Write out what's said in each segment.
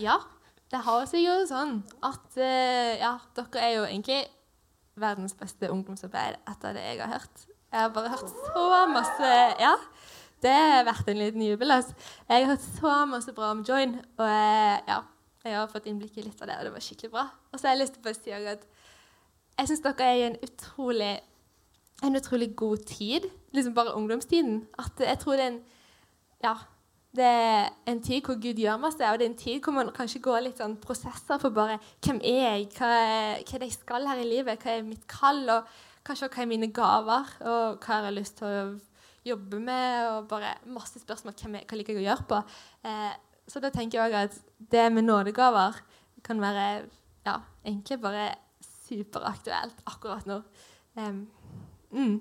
Ja, det har seg jo sånn at eh, ja, dere er jo egentlig verdens beste ungdomsarbeid etter det jeg har hørt. Jeg har bare hørt så masse Ja, det har vært en liten jubel. Altså. Jeg har hørt så masse bra om Join, og eh, ja, jeg har fått innblikk i litt av det, og det var skikkelig bra. Og så har jeg lyst til å si at jeg syns dere er i en utrolig, en utrolig god tid, liksom bare ungdomstiden. At jeg tror det er en ja, det er en tid hvor Gud gjør masse, og det er en tid hvor man kanskje går litt sånn prosesser for bare Hvem er jeg? Hva er, hva er det jeg skal her i livet? Hva er mitt kall? Og kanskje hva er mine gaver? Og hva har jeg lyst til å jobbe med? Og bare masse spørsmål. Hvem jeg, hva liker jeg å gjøre på? Eh, så da tenker jeg òg at det med nådegaver kan være ja, egentlig bare superaktuelt akkurat nå. Um, mm.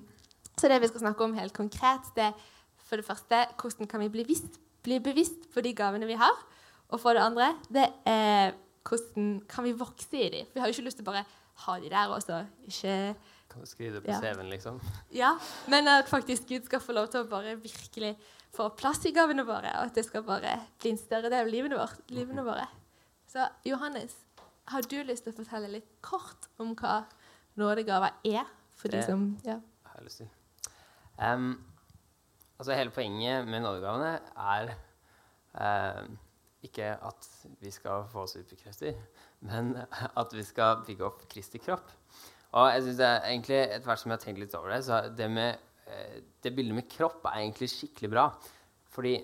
Så det vi skal snakke om helt konkret, det er for det første hvordan kan vi bli, visst, bli bevisst på de gavene vi har. Og for det andre det er hvordan kan vi vokse i dem. Vi har jo ikke lyst til å bare ha de der og så ikke Kan du skrive det på Ja. CV-en, liksom? Ja, men at faktisk Gud skal få lov til å bare virkelig få plass i gavene våre, og at det skal bare bli en større del av livene, vårt, livene våre. Så Johannes, har du lyst til å fortelle litt kort om hva nådegaver er? For de Det- som Ja. har jeg lyst til. Em, altså hele poenget med nådegavene er eh, ikke at vi skal få superkrefter, men at vi skal bygge opp Kristi kropp. Og jeg synes det er egentlig, etter hvert som jeg har tenkt litt over det, så det, med, eh, det bildet med kropp er egentlig skikkelig bra. Fordi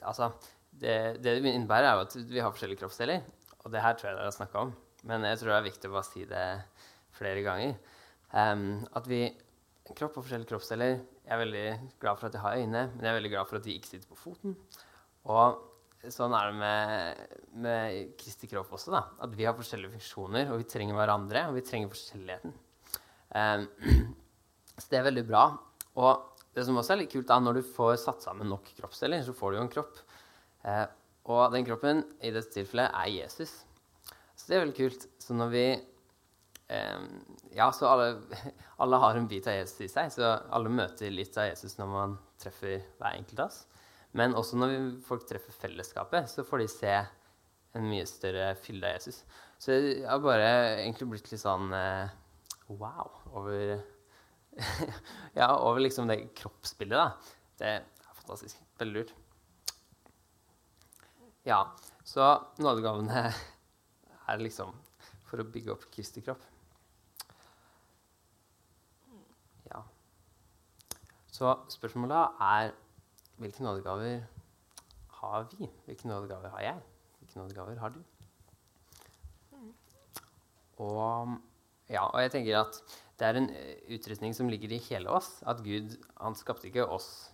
altså, det, det det innebærer, er jo at vi har forskjellige kroppsdeler. Og det her tror jeg dere har snakka om, men jeg tror det er viktig å bare si det flere ganger. Um, at vi Kropp og forskjellige kroppsdeler Jeg er veldig glad for at jeg har øyne, men jeg er veldig glad for at de ikke sitter på foten. Og sånn er det med, med Kristi kropp også. da, At vi har forskjellige funksjoner, og vi trenger hverandre, og vi trenger forskjelligheten. Um, så det er veldig bra. Og det som også er litt kult, da, når du får satt sammen nok kroppsdeler, så får du jo en kropp. Uh, og den kroppen i dette tilfellet er Jesus. Så det er veldig kult. Så når vi Ja, så alle, alle har en bit av Jesus i seg, så alle møter litt av Jesus når man treffer hver enkelt av oss. Men også når folk treffer fellesskapet, så får de se en mye større fylde av Jesus. Så jeg har bare egentlig blitt litt sånn eh, wow over Ja, over liksom det kroppsbildet, da. Det er fantastisk. Veldig lurt. Ja, så nådegavene er liksom for å bygge opp Kristi kropp. Ja. Så spørsmålet er hvilke nådegaver har vi? Hvilke nådegaver har jeg? Hvilke nådegaver har du? Og, ja, og jeg tenker at det er en eh, utrustning som ligger i hele oss. At Gud han skapte ikke oss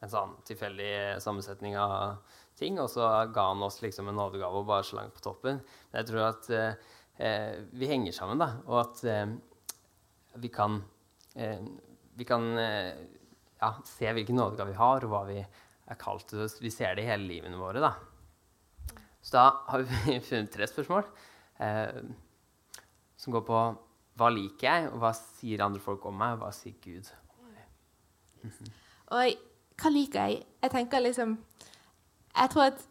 en sånn tilfeldig sammensetning av ting, og så ga han oss liksom en nådegave og bare slang på toppen. Men jeg tror at eh, eh, vi henger sammen, da, og at eh, vi kan, eh, vi kan eh, ja, se hvilken nådegave vi har, og hva vi er kalt til. Vi ser det i hele livene våre. da. Så da har vi funnet tre spørsmål eh, som går på hva liker jeg, og hva sier andre folk om meg, og hva sier Gud? Og hva liker jeg? Jeg tenker liksom Jeg tror at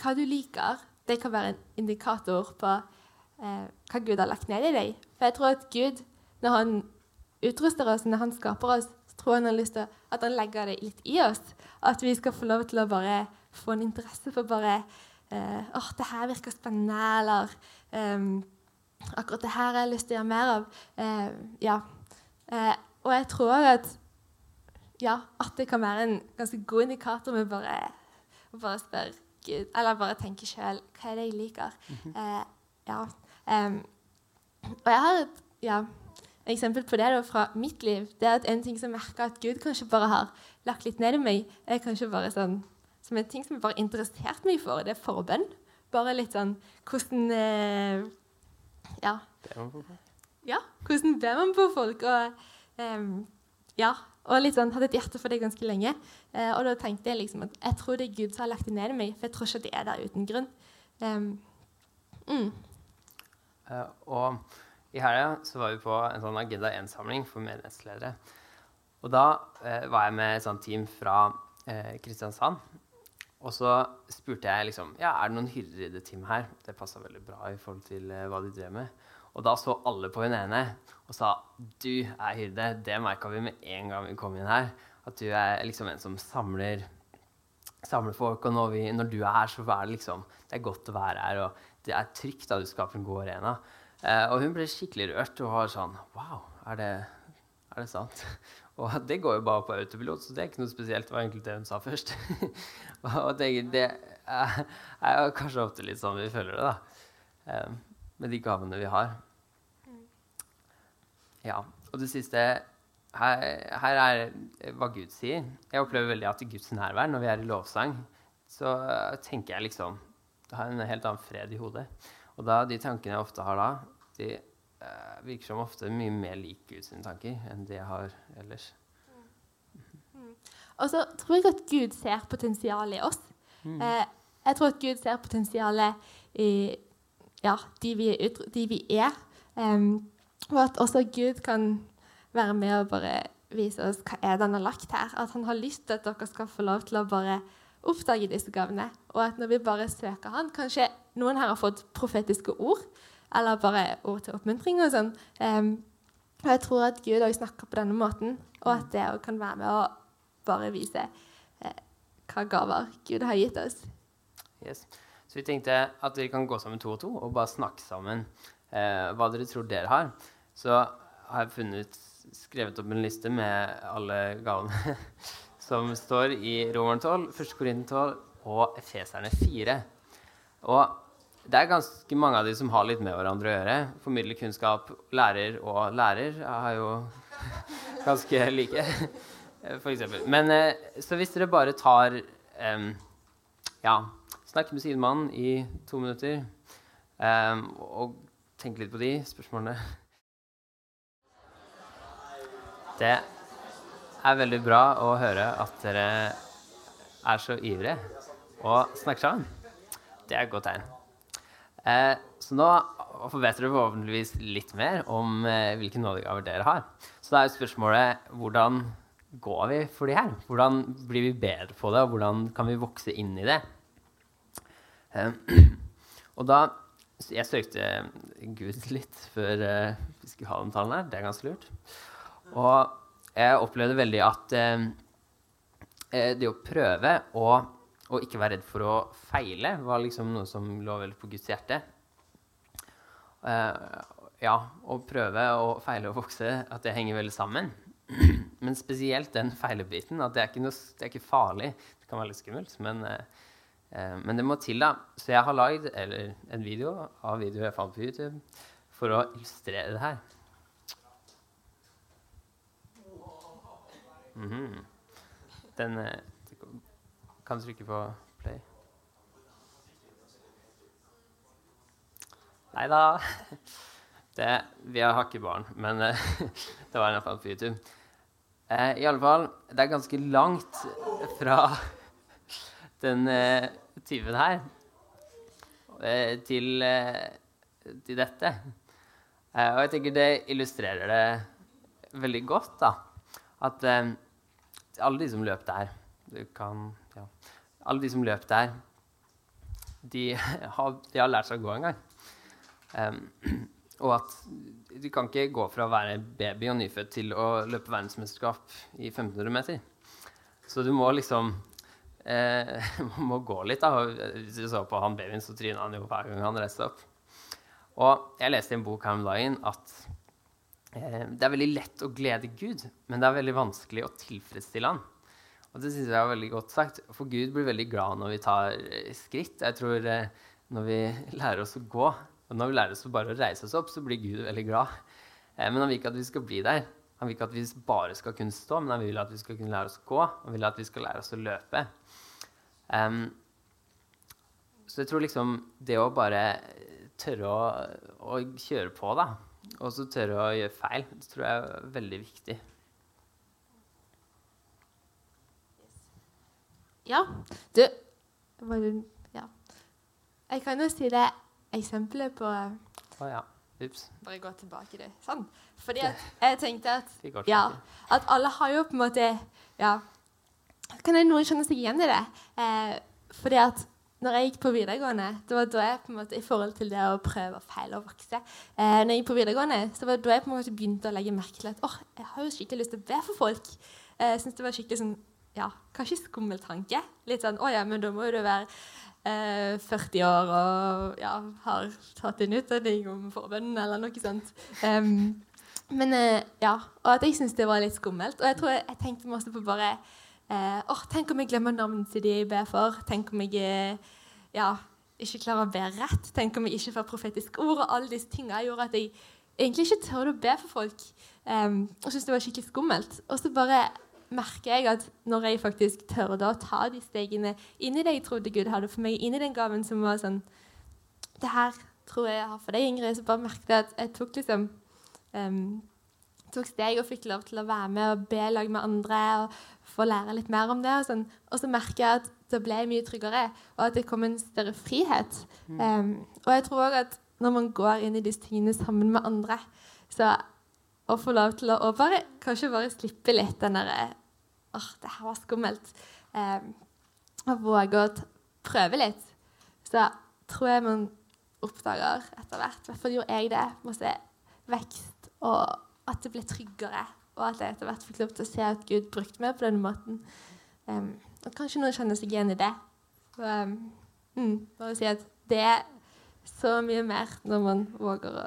hva du liker, det kan være en indikator på eh, hva Gud har lagt ned i deg. For jeg tror at Gud, når han utruster oss, når han skaper oss, tror han har lyst til at han legger det litt i oss. At vi skal få lov til å bare få en interesse for bare eh, åh, det her virker spennende, eller eh, akkurat det her har jeg lyst til å gjøre mer av. Eh, ja. Eh, og jeg tror at ja, at det kan være en ganske god indikator med bare å bare spørre Gud, eller bare tenke sjøl hva er det jeg liker. eh, ja. em, og jeg har et ja, eksempel på det da, fra mitt liv. Det er at en ting som jeg merker at Gud kanskje bare har lagt litt ned i meg, er kanskje bare sånn som en ting som jeg bare interessert meg for, det er forbønn. Bare litt sånn hvordan eh, Ja, ja, hvordan ber man på folk? Og, eh, ja, og litt sånn, hadde et hjerte for det ganske lenge. Eh, og da tenkte jeg liksom at jeg tror det er Gud som har lagt det ned i meg, for jeg tror ikke det er der uten grunn. Um, mm, uh, og i helga var vi på en sånn Agenda 1-samling for menighetsledere. Og da eh, var jeg med et sånt team fra eh, Kristiansand. Og så spurte jeg liksom, ja, er det noen hyrder i det teamet her. Det passa veldig bra i forhold til eh, hva de drev med. Og da så alle på hun ene og sa du er hyrde. Det merka vi med en gang vi kom inn her. At du er liksom en som samler, samler folk. Og når, vi, når, du er her, så er det liksom Det er godt å være her. Og det er trygt at du skaper en god arena. Uh, og hun ble skikkelig rørt og var sånn Wow, er det, er det sant? Og det går jo bare på autopilot, så det er ikke noe spesielt. Det var egentlig det hun sa først. og det, det er, er, kanskje ofte litt sånn vi føler det, da. Um, med de gavene vi har. Ja. Og det siste her, her, er hva Gud sier. Jeg opplever veldig at i Guds nærvær, når vi er i lovsang, så tenker jeg liksom Det har en helt annen fred i hodet. Og da, de tankene jeg ofte har da, de uh, virker som ofte mye mer lik Guds tanker enn det jeg har ellers. Mm. Og så tror jeg at Gud ser potensialet i oss. Mm. Uh, jeg tror at Gud ser potensialet i ja, de, vi er, de vi er. Um, og at også Gud kan være med og bare vise oss hva er det han har lagt her. At han har lyst til at dere skal få lov til å bare oppdage disse gavene. Og at når vi bare søker han, Kanskje noen her har fått profetiske ord eller bare ord til oppmuntring og sånn. Um, og jeg tror at Gud òg snakker på denne måten, og at det òg kan være med å bare vise eh, hva gaver Gud har gitt oss. Yes. Så vi tenkte at dere kan gå sammen to og to og bare snakke sammen eh, hva dere tror dere har. Så har jeg funnet, skrevet opp en liste med alle gavene som står i Romeren 12, 1. Korinten 12 og Efeserne 4. Og det er ganske mange av de som har litt med hverandre å gjøre. Formidler kunnskap. Lærer og lærer er jo ganske like, f.eks. Men eh, så hvis dere bare tar um, Ja, snakker med sidemannen i to minutter um, og tenker litt på de spørsmålene Det er veldig bra å høre at dere er så ivrige og snakker sammen. Det er et godt tegn. Eh, så nå vet dere forhåpentligvis litt mer om eh, hvilke nådegaver dere har. Så da er spørsmålet hvordan går vi for de her? Hvordan blir vi bedre på det, og hvordan kan vi vokse inn i det? Eh, og da Jeg søkte Gud litt før eh, vi skulle ha den talen her. Det er ganske lurt. Og jeg opplevde veldig at eh, eh, det å prøve å å ikke være redd for å feile var liksom noe som lå veldig på Guds hjerte. Uh, ja, å prøve å feile og vokse, at det henger veldig sammen. Men spesielt den feilebiten. At det er ikke, noe, det er ikke farlig. Det kan være litt skummelt, men, uh, uh, men det må til, da. Så jeg har lagd en video av videoer jeg fant på YouTube for å illustrere det her. Mm -hmm. Den kan du trykke på play? Nei da. Vi har ikke barn, men eh, det var iallfall på YouTube. Eh, I alle fall, det er ganske langt fra den eh, tyven her eh, til, eh, til, dette. Eh, og jeg tenker det illustrerer det veldig godt, da. At alle de som løp der kan ja. Alle de som løp der, de har, de har lært seg å gå en gang. Um, og at du kan ikke gå fra å være baby og nyfødt til å løpe verdensmesterskap i 1500 meter. Så du må liksom eh, må gå litt. da. Hvis du så på han babyen, så tryna han jo hver gang han reiste opp. Og jeg leste i en bok her om dagen at det er veldig lett å glede Gud, men det er veldig vanskelig å tilfredsstille han. Og det synes jeg er veldig godt sagt. For Gud blir veldig glad når vi tar eh, skritt. Jeg tror eh, når vi lærer oss å gå, og når vi lærer oss bare å reise oss opp, så blir Gud veldig glad. Eh, men han vil ikke at vi skal bli der. Han vil ikke at vi bare skal kunne stå, men han vil at vi skal kunne lære oss å gå. Han vil at vi skal lære oss å løpe. Så jeg tror liksom det å bare tørre å, å kjøre på, da, og så tørre å gjøre feil, det tror jeg er veldig viktig. Ja. Du Ja. Jeg kan jo si det eksempelet på Å oh, ja. Ups. Bare gå tilbake det. Sånn. Fordi at jeg tenkte at, ja, at alle har jo på en måte Ja. Kan noen kjenne seg igjen i det? Eh, fordi at når jeg gikk på videregående, det var da jeg på en måte, i forhold til det å prøve og feile og vokse eh, når jeg gikk på videregående, så var det da jeg på en måte begynte å legge merke til at åh, jeg har jo skikkelig lyst til å be for folk. Eh, jeg synes det var skikkelig sånn, ja, kanskje skummel tanke. Litt sånn å ja, men da må jo du være eh, 40 år og ja, har tatt en utdanning om forbønn eller noe sånt. Um, men eh, ja, og at jeg syntes det var litt skummelt. Og jeg tror jeg, jeg tenkte masse på bare Eh, oh, tenk om jeg glemmer navnet til de jeg ber for. Tenk om jeg eh, ja, ikke klarer å be rett. Tenk om jeg ikke får profetisk ord. Og alle disse tingene gjorde at jeg egentlig ikke tør å be for folk. Um, og syntes det var skikkelig skummelt. Og så bare merker jeg at når jeg faktisk tør å ta de stegene inn i det jeg trodde Gud hadde for meg, inn i den gaven som var sånn Det her tror jeg jeg har for deg, Ingrid. Så bare merket jeg at jeg tok liksom um, tok steg og fikk lov til å være med og be lag med andre og få lære litt mer om det. Og, sånn. og så merker jeg at det ble mye tryggere, og at det kom en større frihet. Mm. Um, og jeg tror òg at når man går inn i disse tingene sammen med andre, så å få lov til å bare, kanskje bare slippe litt den derre åh, det her var skummelt. Um, og våge å prøve litt. Så tror jeg man oppdager etter hvert, i hvert fall gjorde jeg det, masse vekst og at det ble tryggere, og at jeg etter hvert fikk lov til å se at Gud brukte meg på denne måten. Um, og kanskje noen kjenner seg igjen i det. Så, um, mm, bare si at det er så mye mer når man våger å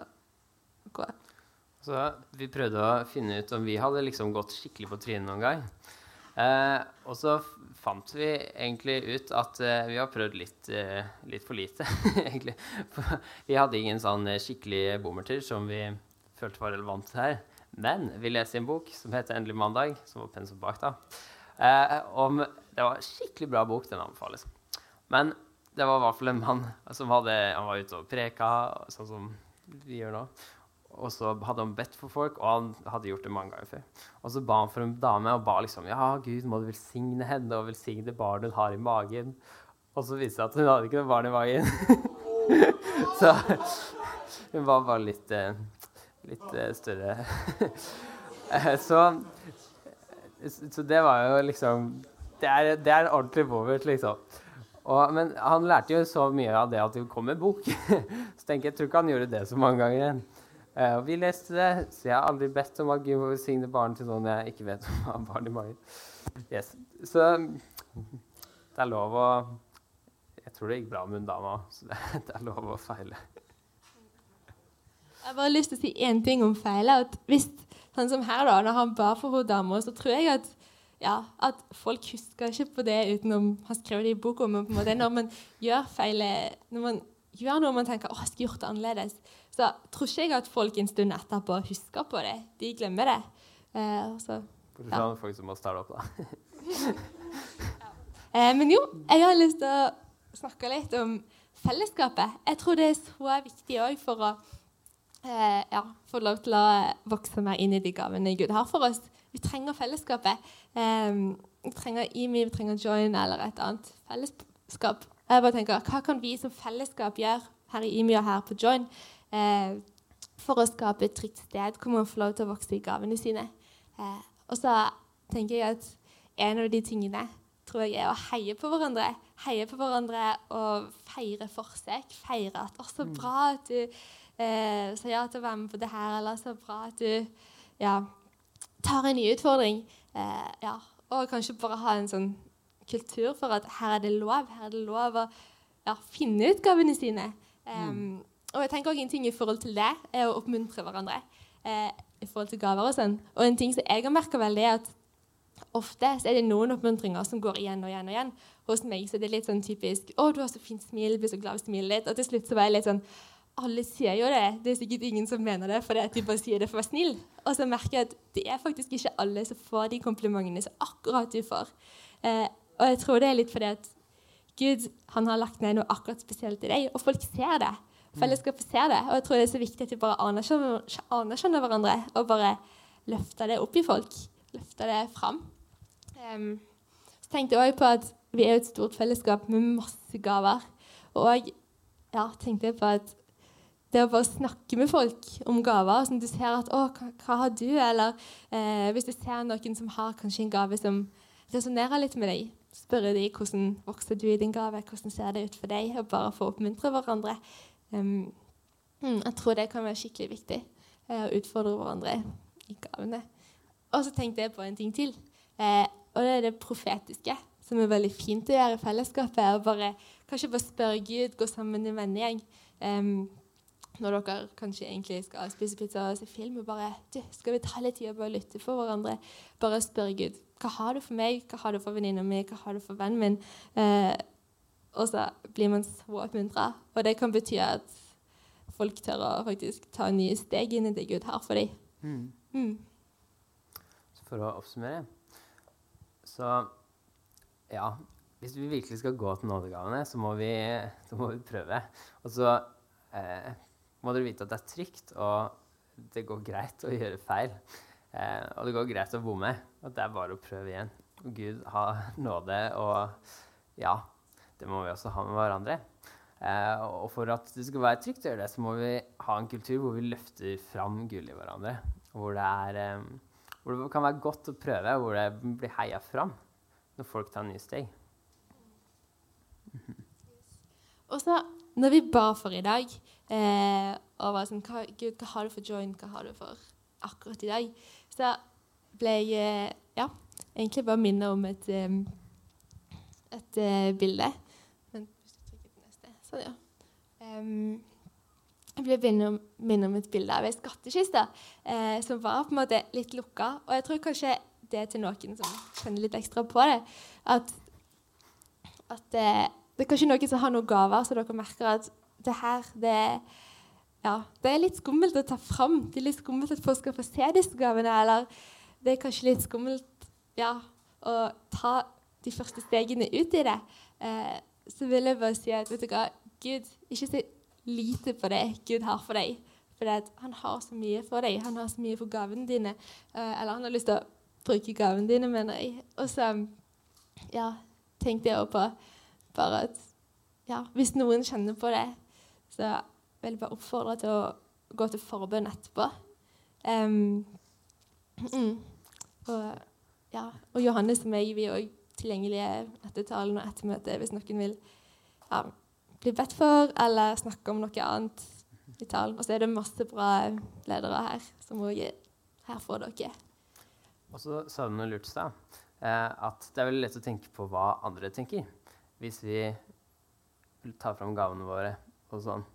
gå. Så Vi prøvde å finne ut om vi hadde liksom gått skikkelig på trynet noen gang. Eh, og så fant vi egentlig ut at eh, vi har prøvd litt, eh, litt for lite, egentlig. vi hadde ingen sånn skikkelig bommerter som vi følte var relevant her. Men vi leser en bok som heter 'Endelig mandag', som var pensum bak. da. Eh, om, det var en skikkelig bra bok. Den anbefales. Men det var i hvert fall en mann som hadde, han var ute og preka, sånn som vi gjør nå. Og så hadde han bedt for folk, og han hadde gjort det mange ganger før. Og så ba han for en dame og ba liksom Ja, Gud, må du velsigne henne og velsigne barnet hun har i magen. Og så viste det seg at hun hadde ikke noe barn i magen. så hun var bare litt eh, litt uh, større. Eh, så, så det var jo liksom Det er, det er ordentlig bommert, liksom. Og, men han lærte jo så mye av det at det kom en bok. så tenker jeg, jeg tror ikke han gjorde det så mange ganger igjen. Uh, vi leste det, så jeg har aldri bedt om at Gud må velsigne barn til noen jeg ikke vet om har barn i magen. Yes. Så det er lov å Jeg tror det gikk bra med hun dame òg, så det, det er lov å feile. Jeg har bare lyst til å si én ting om feiler. at hvis, sånn som her da, Når han bar for hun dama, så tror jeg at, ja, at folk husker ikke på det utenom har skrevet det i boka. Men på en måte, når man gjør feil, når man gjør noe man tenker å, jeg skulle gjort det annerledes, så tror ikke jeg at folk en stund etterpå husker på det. De glemmer det. Eh, så, ja. Sånn folk som må starte opp, da. ja. eh, men jo, jeg har lyst til å snakke litt om fellesskapet. Jeg tror det er så viktig òg for å eh, ja, få lov til å vokse mer inn i de gavene Gud har for oss. Vi trenger fellesskapet. Eh, vi trenger IMI, vi trenger Join eller et annet fellesskap. Jeg bare tenker, Hva kan vi som fellesskap gjøre her i IMI og her på Join eh, for å skape et trygt sted hvor man får lov til å vokse i gavene sine? Eh, og så tenker jeg at en av de tingene tror jeg er å heie på hverandre. Heie på hverandre og feire forsøk. Feire at 'Å, så mm. bra at du eh, sa ja til å være med på det her, eller så bra at du ja, tar en ny utfordring. Eh, ja, og kanskje bare ha en sånn kultur for at her er det lov. Her er det lov å ja, finne ut gavene sine. Um. Og jeg tenker også En ting i forhold til det er å oppmuntre hverandre eh, i forhold til gaver. Og sånn. Og en ting som jeg har merka veldig, er at ofte er det noen oppmuntringer som går igjen og igjen. og igjen. Hos meg så er det litt sånn typisk 'Å, du har så fint smil. Blir så glad av smilet ditt.' Og til slutt så var jeg litt sånn alle sier jo det. Det er sikkert ingen som mener det fordi de bare sier det for å være snill. Og så merker jeg at det er faktisk ikke alle som får de komplimentene som akkurat du får. Eh, og jeg tror det er litt fordi at Gud han har lagt ned noe akkurat spesielt i deg, og folk ser det. Fellesskapet ser det. Og jeg tror det er så viktig at vi bare anerkjenner, anerkjenner hverandre og bare løfter det opp i folk. Løfter det fram. Um, så tenkte jeg òg på at vi er et stort fellesskap med masse gaver. Og ja, tenkte jeg på at det å bare snakke med folk om gaver. som du ser at 'Å, hva har du?' Eller eh, hvis du ser noen som har kanskje en gave som resonnerer litt med deg, spørre de hvordan vokser du i din gave, hvordan ser det ut for deg, og bare få oppmuntre hverandre. Um, jeg tror det kan være skikkelig viktig eh, å utfordre hverandre i gavene. Og så tenkte jeg på en ting til, eh, og det er det profetiske, som er veldig fint å gjøre i fellesskapet. og bare, Kanskje bare spørre Gud, gå sammen i vennegjeng. Um, når dere kanskje egentlig skal spise pizza og se film, og bare du, Skal vi ta litt tid og bare lytte for hverandre? Bare spørre Gud hva har du for meg, hva har du for venninna mi, hva har du for vennen min? Eh, og så blir man så oppmuntra. Og det kan bety at folk tør å faktisk ta nye steg inn i det Gud har for dem. Mm. Mm. For å oppsummere så ja Hvis vi virkelig skal gå til nådegavene, så må vi, så må vi prøve. Og så eh, må dere vite at det er trygt, og det går greit å gjøre feil. Eh, og det går greit å bomme. At det er bare å prøve igjen. Og Gud har nåde, og ja, det må vi også ha med hverandre. Eh, og for at det skal være trygt å gjøre det, så må vi ha en kultur hvor vi løfter fram gull i hverandre. Hvor det, er, eh, hvor det kan være godt å prøve, hvor det blir heia fram når folk tar nye steg. Og så, når vi ba for i dag eh, og var sånn hva, Gud, hva har du for joint? Hva har du for akkurat i dag? Så ble jeg eh, ja, egentlig bare minnet om et, um, et uh, bilde. Men hvis du trykker på neste Sånn, ja. Um, jeg ble minnet om et bilde av ei skattkiste eh, som var på en måte litt lukka. Og jeg tror kanskje det er til noen som kjenner litt ekstra på det, at, at eh, det er kanskje noen som har noen gaver, så dere merker at det her det, ja, det er litt skummelt å ta fram. Det er litt skummelt at folk skal få se disse gavene. Eller det er kanskje litt skummelt ja, å ta de første stegene ut i det. Eh, så vil jeg bare si at vet du hva, Gud, ikke se lite på det Gud har for deg. For han har så mye for deg. Han har så mye for gavene dine. Eh, eller han har lyst til å bruke gavene dine, mener jeg. Og så ja, tenkte jeg også på bare at ja, hvis noen kjenner på det, så jeg vil bare oppfordre til å gå til forbønn etterpå. Um, mm. og, ja, og Johannes og meg vi er òg tilgjengelige etter talen og etter møtet hvis noen vil ja, bli bedt for eller snakke om noe annet i talen. Og så er det masse bra ledere her som òg er her for dere. Og så sa du noe lurt i stad. Eh, at det er veldig lett å tenke på hva andre tenker hvis vi tar fram gavene våre og sånn.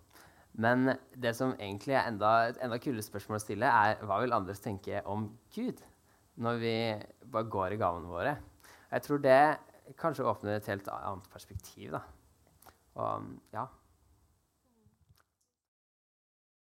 Men det som egentlig er enda, et enda kulere spørsmål å stille, er hva vil andre tenke om Gud når vi bare går i gavene våre? Jeg tror det kanskje åpner et helt annet perspektiv. da. Og ja,